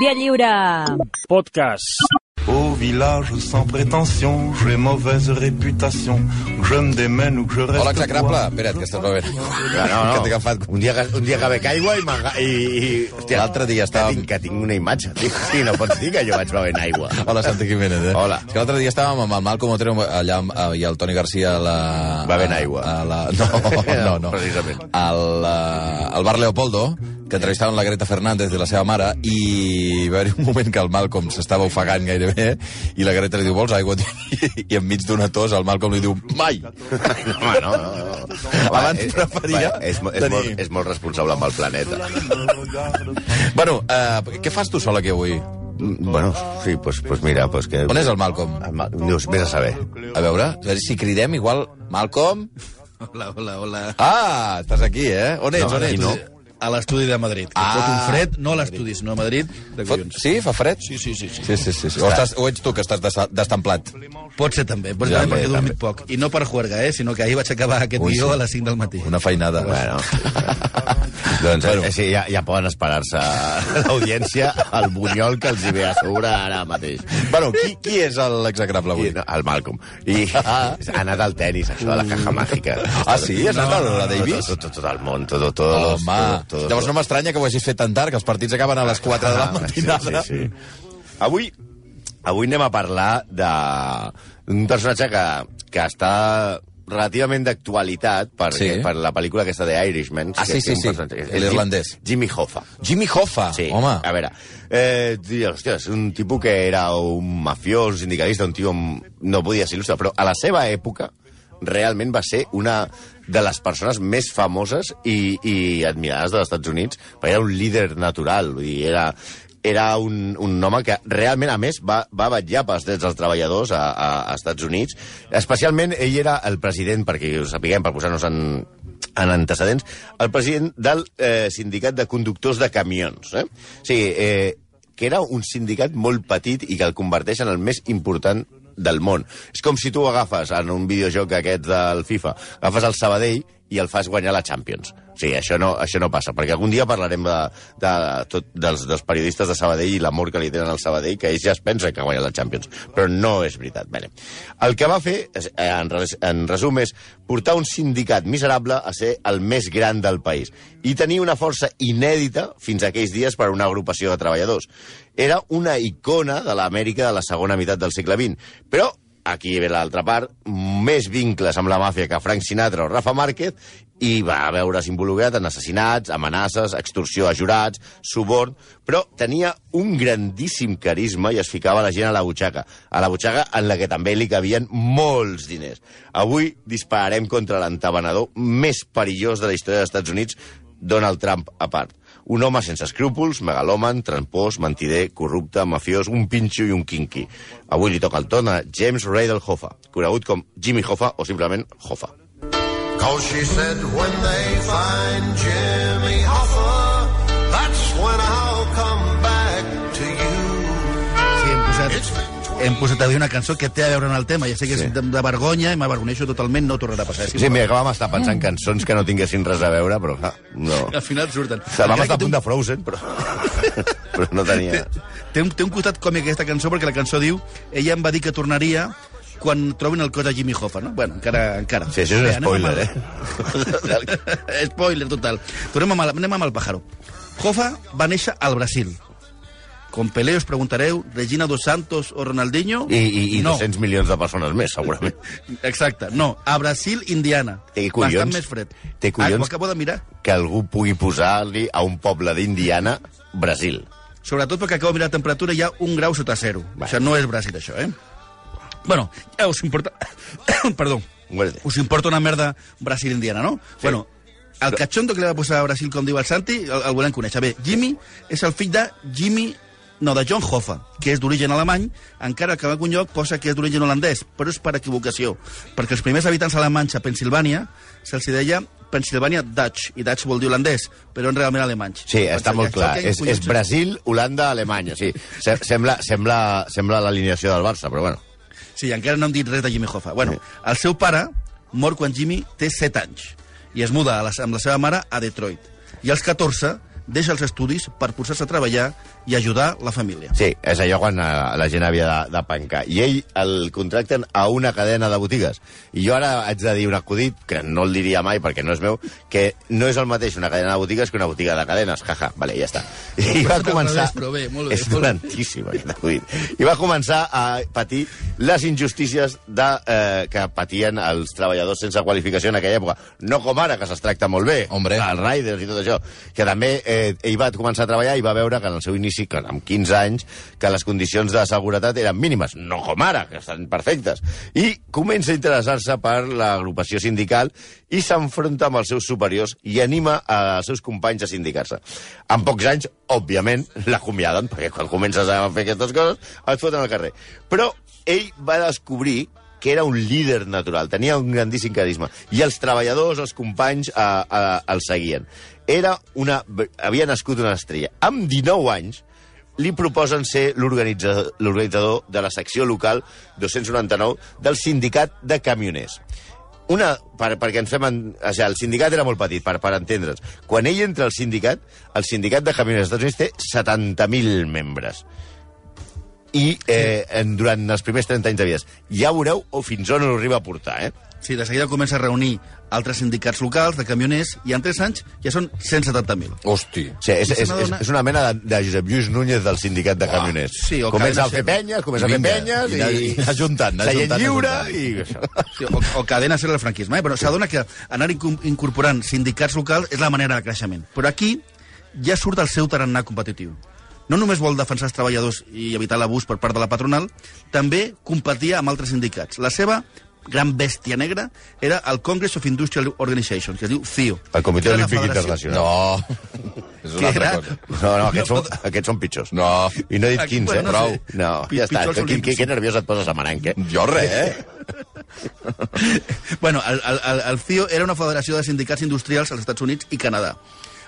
Via Lliure. Podcast. Au village sans prétention, j'ai mauvaise réputation. Que je me démène ou que je reste. Hola, execrable. Espera't, que estàs bevent. No, no, Que t'he agafat. Un dia, un dia que bec aigua i, i, i hòstia, L'altre dia estàvem- Que tinc, que tinc una imatge. Sí, no pots dir que jo vaig bevent aigua. Hola, Santi Jiménez. Eh? Hola. És que l'altre dia estàvem amb el Malcom Otero allà amb, eh, i el Toni Garcia a la... Bevent aigua. A la, no, no, no. Precisament. Al, eh, al bar Leopoldo, que entrevistaven la Greta Fernández de la seva mare, i va haver un moment que el Malcolm s'estava ofegant gairebé, i la Greta li diu, vols aigua? I, enmig d'una tos el Malcolm li diu, mai! No, home, no, no, no. Abans és- preferia va, és, mo- és, tenir- molt, és molt responsable amb el planeta. Bueno, eh, què fas tu sol aquí avui? Mm, Bueno, sí, pues, pues mira, pues que... On és el Malcolm? El Mal- Dius, vés a saber. A veure, a veure si cridem igual... Malcolm? Hola, hola, hola. Ah, estàs aquí, eh? On ets, No, on ets? no. A l'estudi de Madrid. Que Ah. fot un fred, no a l'estudi, sinó a Madrid, de Fot... collons. Sí, fa fred? Sí, sí, sí. sí. Sí, sí, sí. sí. O, estàs, o ets tu que estàs desta- destamplat? Pot ser també, pot ser Ja, també, perquè he també, dormit poc. I no per juerga, eh, sinó que ahir vaig acabar aquest Ui, guió sí. a les 5 del matí. Una feinada. Bueno. doncs Bueno. bueno. sí, ja, ja poden esperar-se l'audiència al bunyol que els hi ve a sobre ara mateix. Bueno, qui, qui és l'execrable I, avui? no, el Malcolm. I ha anat al tennis, això de la caja màgica. Ah, sí? Has anat a la Davis? Tot, tot, tot el món, tot, tot, tot, tot, tot, llavors no m'estranya que ho hagis fet tan tard, que els partits acaben a les 4 de la Ah, matinada. Sí, sí, sí. Avui, avui anem a parlar de- d'un personatge que, que està relativament d'actualitat per, Sí. per la pel·lícula aquesta de Irishman. Ah, sí, sí, sí, l'irlandès. Jimmy Hoffa. Jimmy Hoffa, Sí, home. a veure, eh, hòstia, és un tipus que era un mafiós, un sindicalista, un tio no podia ser il·lustre, però a la seva època realment va ser una de les persones més famoses i, i admirades dels Estats Units, perquè era un líder natural, vull dir, era, era un, un home que realment, a més, va, va vetllar pels drets dels treballadors a, a, a Estats Units. Especialment, ell era el president, perquè ho sapiguem, per posar-nos en, en antecedents, el president del eh, sindicat de conductors de camions. Eh? O sigui, eh, que era un sindicat molt petit i que el converteix en el més important del món. És com si tu agafes en un videojoc aquest del FIFA, agafes el Sabadell i el fas guanyar la Champions. O sigui, això no, això no passa, perquè algun dia parlarem de, de, tot, dels, dels periodistes de Sabadell i l'amor que li tenen al Sabadell, que ells ja es pensen que ha guanyat la Champions, però no és veritat. Bé, el que va fer, eh, en, res, en resum, és portar un sindicat miserable a ser el més gran del país i tenir una força inèdita fins a aquells dies per a una agrupació de treballadors. Era una icona de l'Amèrica de la segona meitat del segle XX, però aquí ve l'altra part, més vincles amb la màfia que Frank Sinatra o Rafa Márquez, i va veure's involucrat en assassinats, amenaces, extorsió a jurats, suborn, però tenia un grandíssim carisma i es ficava la gent a la butxaca, a la butxaca en la que també li cabien molts diners. Avui dispararem contra l'entabanador més perillós de la història dels Estats Units, Donald Trump a part. Un home sense escrúpols, megalòman, trampós, mentider, corrupte, mafiós, un pinxo i un quinqui. Avui li toca el ton a James Radel Hoffa, conegut com Jimmy Hoffa o simplement Hoffa. Cause she said when they find Jimmy hem posat avui una cançó que té a veure amb el tema. Ja sé que és de, de vergonya i m'avergoneixo totalment, no tornarà a passar. És Sí, mira, que vam estar pensant cançons que no tinguessin res a veure, però clar, no. Al final surten. Sigui, vam estar a té punt un- de Frozen, però, però no tenia... Té un, té un costat còmic aquesta cançó perquè la cançó diu ella em va dir que tornaria quan trobin el cos de Jimmy Hoffa, no? Bueno, encara... encara. Sí, això és un Bé, spoiler, el- spoiler total. Tornem amb el, anem amb el pájaro. Hoffa va néixer al Brasil. Com Pelé us preguntareu, Regina dos Santos o Ronaldinho? I, i, i no. 200 milions de persones més, segurament. Exacte, no. A Brasil, Indiana. Té collons. Bastant més fred. Té collons. Ah, acabo de mirar. Que algú pugui posar-li a un poble d'Indiana Brasil. Sobretot perquè acabo de mirar la temperatura i hi ha un grau sota zero. Va. Això no és Brasil, això, eh? Bueno, ja us importa... Perdó. Muerte. Us importa una merda Brasil-Indiana, no? Sí. Bueno, el cachondo que li va posar a Brasil, com diu el Santi, el, el volem conèixer. Bé, Jimmy és el fill de Jimmy no, de John Hoffa, que és d'origen alemany, encara que en algun lloc posa que és d'origen holandès, però és per equivocació, perquè els primers habitants alemanys a Pensilvània se'ls deia Pennsylvania Dutch, i Dutch vol dir holandès, però en realment alemanys. Sí, està Penseu, molt clar. És, és Brasil, Holanda, Alemanya. Sí, Se- sembla, sembla, sembla l'alineació del Barça, però bueno. Sí, encara no hem dit res de Jimmy Hoffa. Bueno, el seu pare mor quan Jimmy té 7 anys i es muda a la, amb la seva mare a Detroit. I als 14 deixa els estudis per posar-se a treballar i ajudar la família. Sí, és allò quan eh, la gent havia de, de pencar. I ell el contracten a una cadena de botigues. I jo ara haig de dir un acudit, que no el diria mai perquè no és meu, que no és el mateix una cadena de botigues que una botiga de cadenes. Jaja, vale, ja està. I va començar... però bé, molt bé, és dolentíssim, aquest acudit. I va començar a patir les injustícies de, eh, que patien els treballadors sense qualificació en aquella època. No com ara, que se'ls tracta molt bé, Hombre. els riders i tot això, que també eh, ell va començar a treballar i va veure que en el seu inici, que amb 15 anys, que les condicions de seguretat eren mínimes, no com ara, que estan perfectes. I comença a interessar-se per l'agrupació sindical i s'enfronta amb els seus superiors i anima als seus companys a sindicar-se. En pocs anys, òbviament, l'acomiaden, perquè quan comences a fer aquestes coses, et foten al carrer. Però ell va descobrir que era un líder natural, tenia un grandíssim carisma, i els treballadors, els companys, eh, eh, el seguien. Era una... havia nascut una estrella. Amb 19 anys, li proposen ser l'organitza- l'organitzador de la secció local 299 del sindicat de camioners. Una, per, perquè ens fem... En, o sigui, el sindicat era molt petit, per, per entendre'ns. Quan ell entra al sindicat, el sindicat de camioners dels Estats Units té 70.000 membres i eh, en, durant els primers 30 anys de vides. Ja veureu o fins on ho arriba a portar, eh? Sí, de seguida comença a reunir altres sindicats locals de camioners i en 3 anys ja són 170.000. Hosti. O sigui, és, és, és, és una mena de, de Josep Lluís Núñez del sindicat de camioners. sí, o comença a fer penyes, comença a fer penyes i i... i anar juntant, anar seient juntant, anar lliure i. Sí, o, o cadena ser el franquisme, eh? però s'adona que anar inco- incorporant sindicats locals és la manera de creixement. Però aquí ja surt el seu tarannà competitiu. No només vol defensar els treballadors i evitar l'abús per part de la patronal, també competia amb altres sindicats. La seva gran bèstia negra era el Congress of Industrial Organization, que es diu CIO. El Comitè Que Olímpic Internacional. No, és Que una altra era- cosa. No, no, aquests, són, aquests són pitjors. No. I no he dit Aquí, quins, eh? bueno, no Prou. sé. No, ja està. Que, que, olímpics. que nerviós et poses a Maranc, eh? Jo res, eh? Bueno, el, el, el, el CIO era una federació de sindicats industrials als Estats Units i Canadà.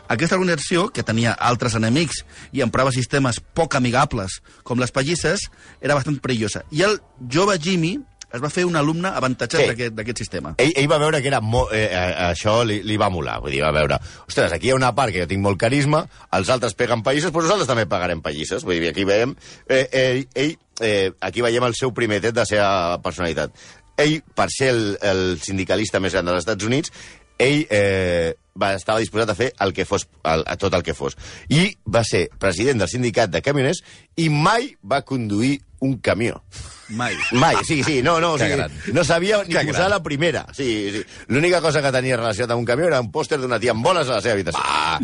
Aquesta organització, que tenia altres enemics i emprava sistemes poc amigables, com les pallisses, era bastant perillosa. I el jove Jimmy es va fer un alumne avantatjat Sí. d'aquest sistema. Ell, ell va veure que era mo, eh, eh, això li, li va molar. Vull dir, va veure, ostres, aquí hi ha una part que jo tinc molt carisma, els altres peguen pallisses, però nosaltres també pagarem pallisses. Vull dir, aquí veiem... Eh, eh, ell, eh, aquí veiem el seu primer tret de la seva personalitat. Ell, per ser el, el sindicalista més gran dels Estats Units, ell eh, va, estava disposat a fer el que fos, el, a tot el que fos. I va ser president del sindicat de camioners i mai va conduir un camió. Mai. Mai, sí, sí, no, no, o sigui, no sabia ni Que posar gran. la primera. Sí, sí. L'única cosa que tenia relacionat amb un camió era un pòster d'una tia amb boles a la seva habitació. Ah!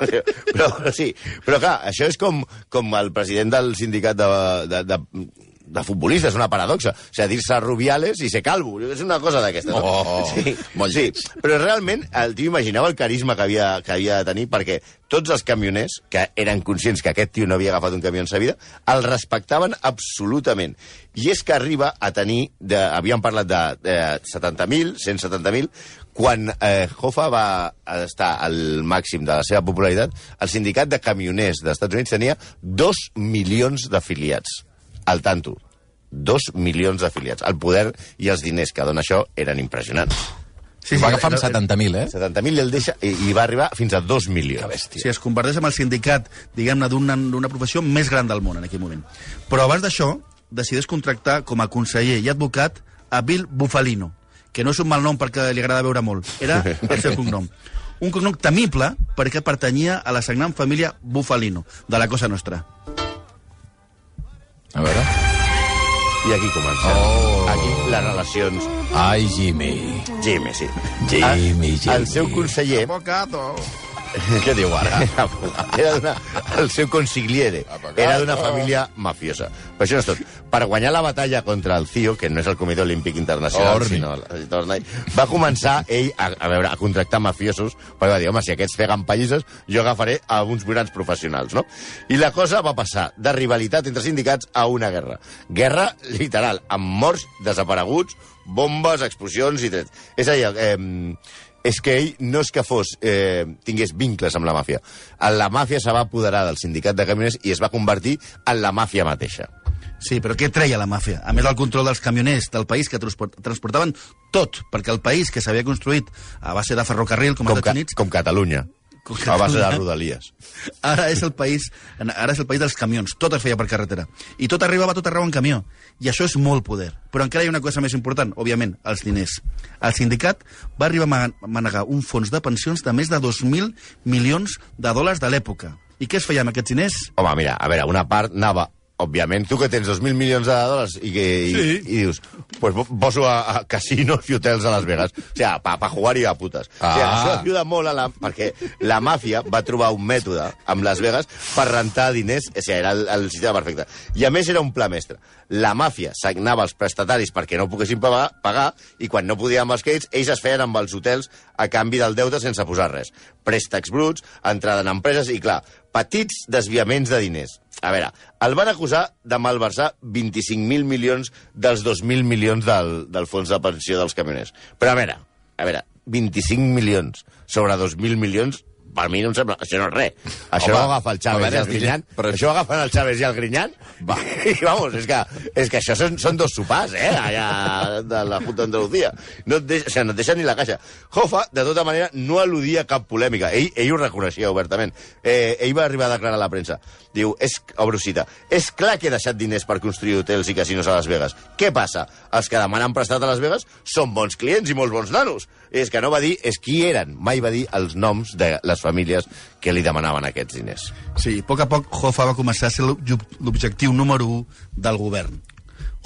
però sí, però clar, això és com, com el president del sindicat de, de, de, de futbolistes, una paradoxa. O sigui, dir-se Rubiales i ser calvo. És una cosa d'aquestes. no? Oh, sí, molt sí. Però realment el tio imaginava el carisma que havia, que havia de tenir perquè tots els camioners, que eren conscients que aquest tio no havia agafat un camió en sa vida, el respectaven absolutament. I és que arriba a tenir, de, havíem parlat de, de 70.000, 170.000, quan eh, Hoffa va estar al màxim de la seva popularitat, el sindicat de camioners dels Estats Units tenia dos milions d'afiliats. Al tanto. Dos milions d'afiliats. El poder i els diners que dona això eren impressionants. Sí, Va agafar amb era- 70.000, eh? 70.000 i el deixa i, i va arribar fins a 2 milions. Si es converteix en el sindicat, diguem-ne, d'una d'una professió més gran del món en aquell moment. Però abans d'això, decideix contractar com a conseller i advocat a Bill Bufalino, que no és un mal nom perquè li agrada veure molt, era el seu cognom. Un cognom temible perquè pertanyia a la sagnant família Bufalino, de la Cosa Nostra. A veure... I aquí comença. Oh. Aquí les relacions... Ai, Jimmy. Jimmy, sí. Jimmy, Ah, Jimmy. El seu conseller... Què diu ara? era d'una... El seu consigliere Apagato. era d'una família mafiosa. Però això no és tot. Per guanyar la batalla contra el CIO, que no és el Comitè Olímpic Internacional, Orni. sinó el va començar ell a, a, veure, a contractar mafiosos, perquè va dir, home, si aquests peguen pallisses, jo agafaré a uns grans professionals, no? I la cosa va passar de rivalitat entre sindicats a una guerra. Guerra literal, amb morts, desapareguts, bombes, explosions i trets. És a dir, eh, és que ell no és que fos, eh, tingués vincles amb la màfia. La màfia se va apoderar del sindicat de camioners i es va convertir en la màfia mateixa. Sí, però què treia la màfia? A més del control dels camioners del país que transport, transportaven tot, perquè el país que s'havia construït a base de ferrocarril, com, Com, els Estats Units, com Catalunya. A base de rodalies. Ara és el país ara és el país dels camions, tot es feia per carretera. I tot arribava tot arreu en camió. I això és molt poder. Però encara hi ha una cosa més important, òbviament, els diners. El sindicat va arribar a ma- manegar un fons de pensions de més de 2.000 milions de dòlars de l'època. I què es feia amb aquests diners? Home, mira, a veure, una part anava òbviament, tu que tens 2.000 milions de dòlars i, que, i, Sí. i dius, pues po- poso a, a casinos i hotels a Las Vegas. O sigui, pa, pa jugar i a putes. Ah. O sigui, Ah. això ajuda molt a la... Perquè la màfia va trobar un mètode amb Las Vegas per rentar diners, o sigui, era el, el sistema perfecte. I a més era un pla mestre. La màfia sagnava els prestataris perquè no poguessin pagar, pagar i quan no podien amb els crèdits, ells es feien amb els hotels a canvi del deute sense posar res. Préstecs bruts, entrada en empreses i, clar, petits desviaments de diners. A veure, el van acusar de malversar 25.000 milions dels 2.000 milions del, del fons de pensió dels camioners. Però a veure, a veure, 25 milions sobre 2.000 milions, per mi no em sembla... Això no és res. Això Home, ho agafa el Chávez veure, i el Grinyan. però-. Això ho agafen el Chávez i el Grinyan. Va. I vamos, és que, és que això són, són dos sopars, eh, allà de la Junta d'Andalucía. No, et deix, o sigui, no et deixen ni la caixa. Hoffa, de tota manera, no al·ludia cap polèmica. Ell, ell ho reconeixia obertament. Eh, ell va arribar a declarar a la premsa. Diu, és, obro cita, és clar que he deixat diners per construir hotels i casinos a Las Vegas. Què passa? Els que demanen prestat a Las Vegas són bons clients i molts bons nanos. És que no va dir és qui eren, mai va dir els noms de les famílies que li demanaven aquests diners. Sí, a poc a poc Hoffa va començar a ser l'ob- l'objectiu número 1 del govern.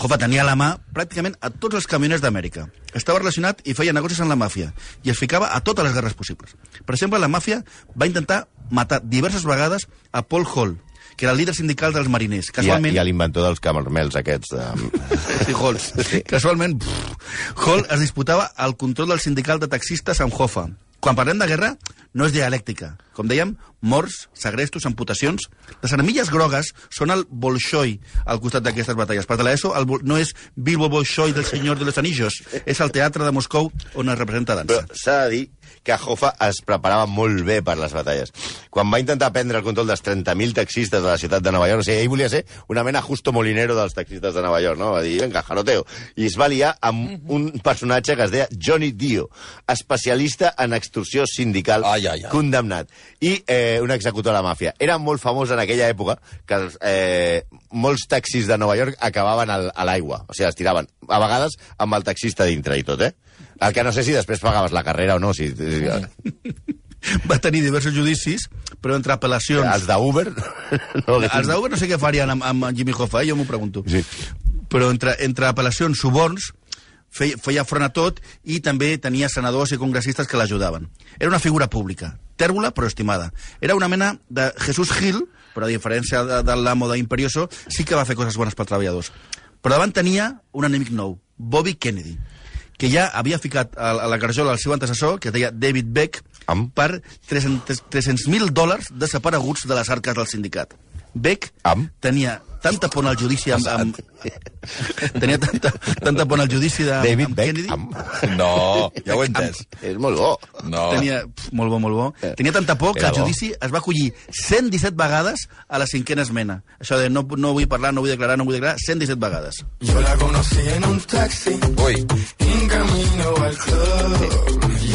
Hoffa tenia la mà pràcticament a tots els camioners d'Amèrica. Estava relacionat i feia negocis amb la màfia i es ficava a totes les guerres possibles. Per exemple, la màfia va intentar matar diverses vegades a Paul Hall, que era el líder sindical dels mariners. I, Casualment... I a l'inventor dels camarmels aquests. De... Sí, Halls. Casualment, pff, Hall es disputava el control del sindical de taxistes amb Hoffa. Quan parlem de guerra, no és dialèctica. Com dèiem, morts, segrestos, amputacions... Les armilles grogues són el Bolshoi al costat d'aquestes batalles. Per de l'ESO, no és Bilbo Bolshoi del Senyor de los Anillos, és el teatre de Moscou on es representa dansa. Però s'ha de dir que Hoffa es preparava molt bé per les batalles. Quan va intentar prendre el control dels 30.000 taxistes de la ciutat de Nova York, o sigui, ell volia ser una mena justo molinero dels taxistes de Nova York, no? Va dir, venga, jaroteo. I es va liar amb un personatge que es deia Johnny Dio, especialista en extorsió sindical Ai, ai, ai. condemnat. I eh, un executor de la màfia. Era molt famós en aquella època que els, eh, molts taxis de Nova York acabaven al, a l'aigua. O sigui, els tiraven, a vegades amb el taxista dintre i tot, eh? El que no sé si després pagaves la carrera o no. Si, si, Va tenir diversos judicis, però entre apel·lacions... els d'Uber... No, Els d'Uber no sé què farien amb, amb Jimmy Hoffa, eh? jo m'ho pregunto. Sí. Però entre, entre apel·lacions, suborns, feia, feia front a tot i també tenia senadors i congressistes que l'ajudaven. Era una figura pública, tèrbola però estimada. Era una mena de Jesús Gil, però a diferència de, de l'amo d'Imperioso, sí que va fer coses bones pels treballadors. Però davant tenia un enemic nou, Bobby Kennedy, que ja havia ficat a, a la garjola el seu antecessor, que es deia David Beck, Amb? per 300.000 dòlars desapareguts de les arques del sindicat. Beck Amb? tenia tanta por al judici amb... amb tenia tanta, tanta por al judici de, David amb Beck, Kennedy. amb... No, ja ho he entès. És molt bo. No. Tenia, pf, molt bo, molt bo. Tenia tanta por que el judici es va acollir 117 vegades a la cinquena esmena. Això de no, no vull parlar, no vull declarar, no vull declarar, 117 vegades. Yo la conocí en un taxi, Ui,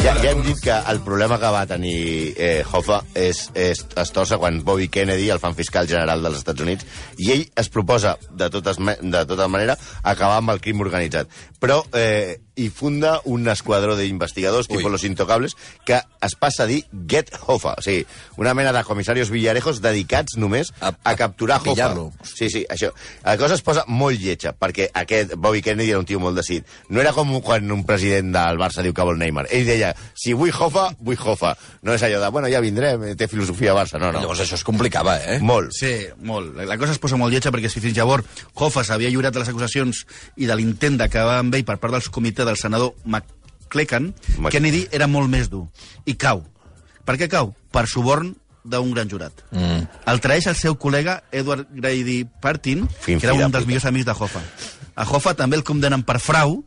Ja, ja hem dit que el problema que va tenir eh, Hoffa és, és es torça quan Bobby Kennedy, el fan fiscal general dels Estats Units, i ell es proposa, de, totes, de tota manera, acabar amb el crim organitzat. Però eh, hi funda un esquadró d'investigadors, tipus Los Intocables, que es passa a dir Get Hoffa. O sigui, una mena de comissarios villarejos dedicats només A- a, a capturar a. Hoffa. Sí, sí, això. La cosa es posa molt lletja, perquè aquest Bobby Kennedy era un tio molt decidit. No era com quan un president del Barça diu que vol Neymar. Ell deia, si vull Hoffa, vull Hoffa. No és allò de, bueno, ja vindrem, té filosofia Barça. No, no. llavors això es complicava, eh? Molt. Sí, molt. La- La cosa es posa molt lletja perquè si fins llavors Hoffa s'havia lliurat de les acusacions i de l'intent d'acabar amb ell per part del comitè del senador McClecan, Mc- Kennedy era molt més dur. I cau. Per què cau? Per suborn d'un gran jurat. Mm. El traeix el seu col·lega Edward Grady Partin, Fin que era un dels puta. millors amics de Hoffa. A Hoffa també el condenen per frau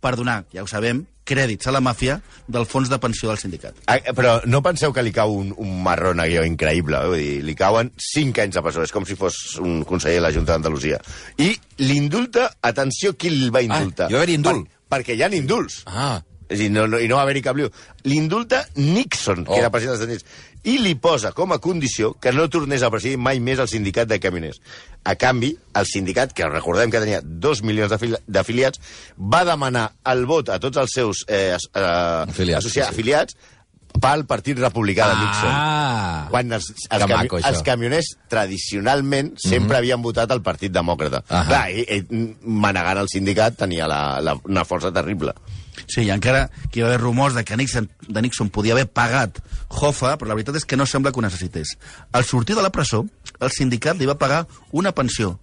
per donar, ja ho sabem, crèdits a la màfia del fons de pensió del sindicat. Ah, Però no penseu que li cau un, un marrón a guió increïble. eh? Vull dir, li cauen 5 anys de presó. És com si fos un conseller de la Junta d'Andalusia. I l'indulta, atenció, qui el va indultar? hi va haver indult. Per, perquè hi ha indults. Ah, És dir, no, no, i no va haver-hi cap lío. L'indulta Nixon, que Oh. era president dels Estats Units. i li posa com a condició que no tornés a presidir mai més el sindicat de camioners. A canvi, el sindicat, que recordem que tenia dos milions d'afili- d'afiliats, va demanar el vot a tots els seus eh, eh, Afiliats, associa- sí. afiliats pel Partit Republicà de Nixon. Ah! Quan els, els, cami maco, això. els camioners tradicionalment sempre havien votat el Partit Demòcrata. Ahà. Clar, i, i, manegant el sindicat tenia la, la, una força terrible. Sí, i encara que hi va haver rumors de que Nixon, de Nixon podia haver pagat Hoffa, però la veritat és que no sembla que ho necessités. Al sortir de la presó, el sindicat li va pagar una pensió,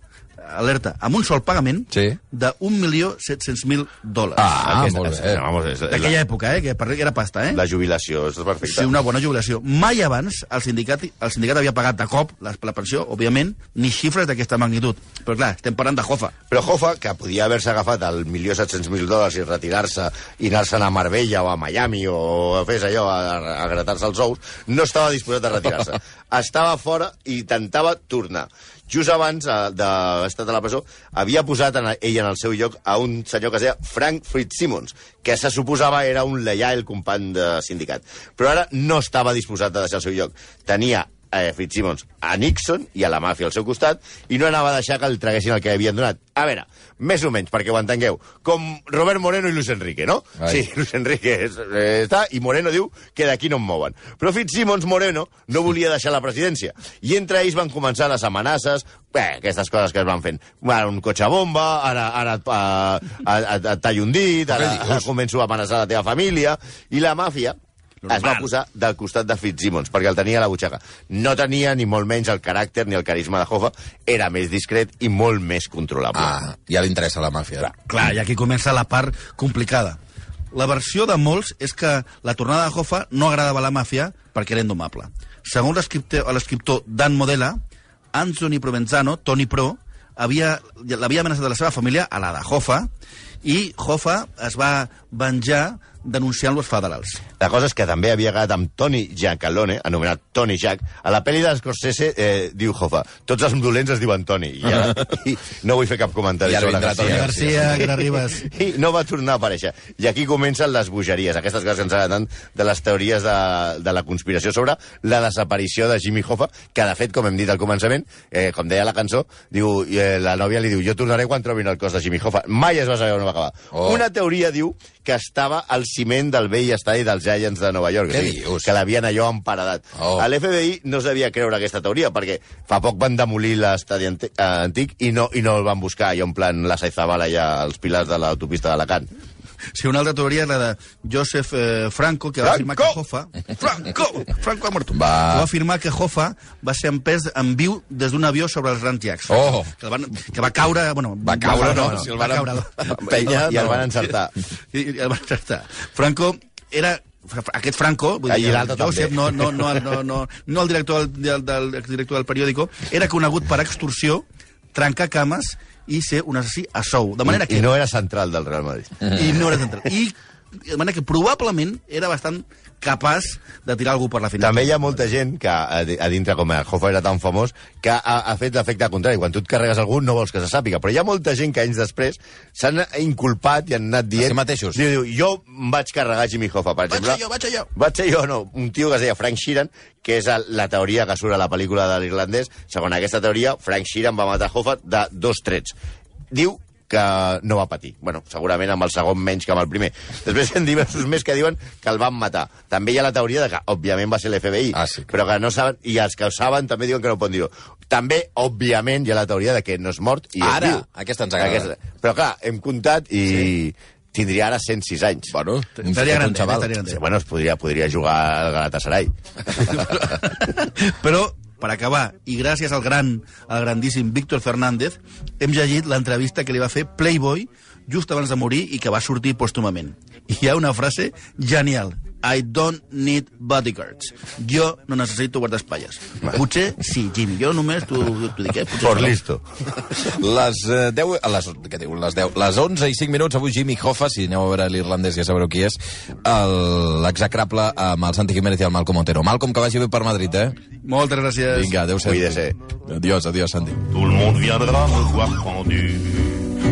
alerta, amb un sol pagament Sí. de 1.700.000 dòlars. Ah, Aquesta- molt bé. Vamos, és, D'aquella la, època, eh, que per era pasta, eh? la jubilació, és perfecte. Sí, una bona jubilació. Mai abans el sindicat, el sindicat havia pagat de cop la, la pensió, òbviament, ni xifres d'aquesta magnitud. Però clar, estem parlant de Hoffa. Però Hoffa, que podia haver-se agafat el 1.700.000 dòlars i retirar-se i anar-se'n a Marbella o a Miami o a fer allò, a, a gratar-se els ous, no estava disposat a retirar-se. estava fora i intentava tornar. Just abans eh, d'haver estat a la presó, havia posat en, ell en el seu lloc a un senyor que es deia Frank Fitzsimmons, que se suposava era un leial company de sindicat. Però ara no estava disposat a deixar el seu lloc. Tenia eh, Fitzsimmons a Nixon i a la màfia al seu costat i no anava a deixar que el traguessin el que havien donat. A veure, més o menys, perquè ho entengueu, com Robert Moreno i Luis Enrique, no? Ai. Sí, Luis Enrique és, eh, està i Moreno diu que d'aquí no em mouen. Però Fitzsimmons Moreno no volia deixar la presidència i entre ells van començar les amenaces, bé, aquestes coses que es van fent. Ara un cotxe bomba, ara, ara et, uh, et, et tallo un dit, ara, ara començo a amenaçar la teva família, i la màfia es va posar del costat de Fitzsimmons, perquè el tenia a la butxaca. No tenia ni molt menys el caràcter ni el carisma de Hoffa, era més discret i molt més controlable. Ah, ja li interessa la màfia. Clar. Clar, i aquí comença la part complicada. La versió de molts és que la tornada de Hoffa no agradava a la màfia perquè era indomable. Segons l'escriptor l'escriptor Dan Modella, Anthony Provenzano, Tony Pro, havia- l'havia amenaçat de la seva família a la de Hoffa i Hoffa es va venjar denunciant-lo als federals. La cosa és que també havia agradat amb Tony Giacalone, anomenat Tony Jack. A la pel·li de Scorsese eh, diu Hoffa, tots els dolents es diuen Tony. I, ara, i no vull fer cap comentari I ara sobre vindrà Toni Garcia. Garcia, Gra Ribas... I no va tornar a aparèixer. I aquí comencen les bogeries, aquestes coses que ens agraden de les teories de, de la conspiració sobre la desaparició de Jimmy Hoffa, que de fet, com hem dit al començament, eh, com deia la cançó, diu, eh, la nòvia li diu, jo tornaré quan trobin el cos de Jimmy Hoffa. Mai es va saber on va acabar. Oh. Una teoria diu que estava al ciment del vell estadi dels Giants de Nova York. Què sigui, dius? Que l'havien allò emparedat. Oh. A l'FBI no devia creure aquesta teoria, perquè fa poc van demolir l'estadi eh, antic i no, i no el van buscar allò en plan la Saizabala allà als pilars de l'autopista d'Alacant. Sí, una altra teoria és la de Joseph eh, Franco, que va afirmar que Franco! Hoffa... Franco! Franco ha mort. Va. Que va afirmar que Hoffa va ser empès en viu des d'un avió sobre els Grand Jacks. Oh. Que, el van, que va caure... Bueno, Va caure, no, no, si el va van caure. empènyer, I el no. van encertar. I, i el van encertar. Franco era aquest Franco, vull Ah, dir, i Josep, no, no, no, no, no, no el director del, del, del, director del periòdico, era conegut per extorsió, trencar cames i ser un assassí a sou. De manera que... I no era central del Real Madrid. I no era central. I de manera que probablement era bastant capaç de tirar algú per la finestra. També hi ha molta gent que a, di- a dintre, com el Hoffa era tan famós, que ha, ha fet l'efecte contrari. Quan tu et carregues algú no vols que se sàpiga. Però hi ha molta gent que anys després s'han inculpat i han anat dient... si mateixos. Diu, diu, jo em vaig carregar Jimmy Hoffa, per Vaig exemple. ser jo, vaig ser jo. Vaig ser jo, no. Un tio que es deia Frank Sheeran, que és la teoria que surt a la pel·lícula de l'irlandès. Segons aquesta teoria, Frank Sheeran va matar Hoffa de dos trets. Diu que no va patir. Bueno, segurament amb el segon menys que amb el primer. Després hi ha diversos més que diuen que el van matar. També hi ha la teoria de que, òbviament, va ser l'FBI, Ah, sí. però que no saben, i els que ho saben també diuen que no ho poden dir. També, òbviament, hi ha la teoria de que no és mort i Ara, és viu. aquesta ens agrada. Però clar, hem comptat i sí. tindria ara 106 anys. Bueno, un, Estaria xaval. estaria grande. Sí, bueno, es podria, podria jugar al Galatasaray. Però, per acabar, i gràcies al gran, al grandíssim Víctor Fernández, hem llegit l'entrevista que li va fer Playboy just abans de morir i que va sortir pòstumament. I hi ha una frase genial. I don't need bodyguards. Jo no necessito guardaespatlles. Potser sí, Jimmy, jo només t'ho dic, eh? Potser Por listo. Les eh, 10... A les, què diu? Les 10. Les 11 i 5 minuts, avui Jimmy Hoffa, si aneu a veure l'irlandès ja sabreu qui és, l'execrable amb el Santi Jiménez i el Malcom Otero. Malcom, que vagi bé per Madrid, eh? Moltes gràcies. Vinga, adéu-siau. Cuídese. Adiós, adiós, Santi. Tout le monde viendra me voir pendu,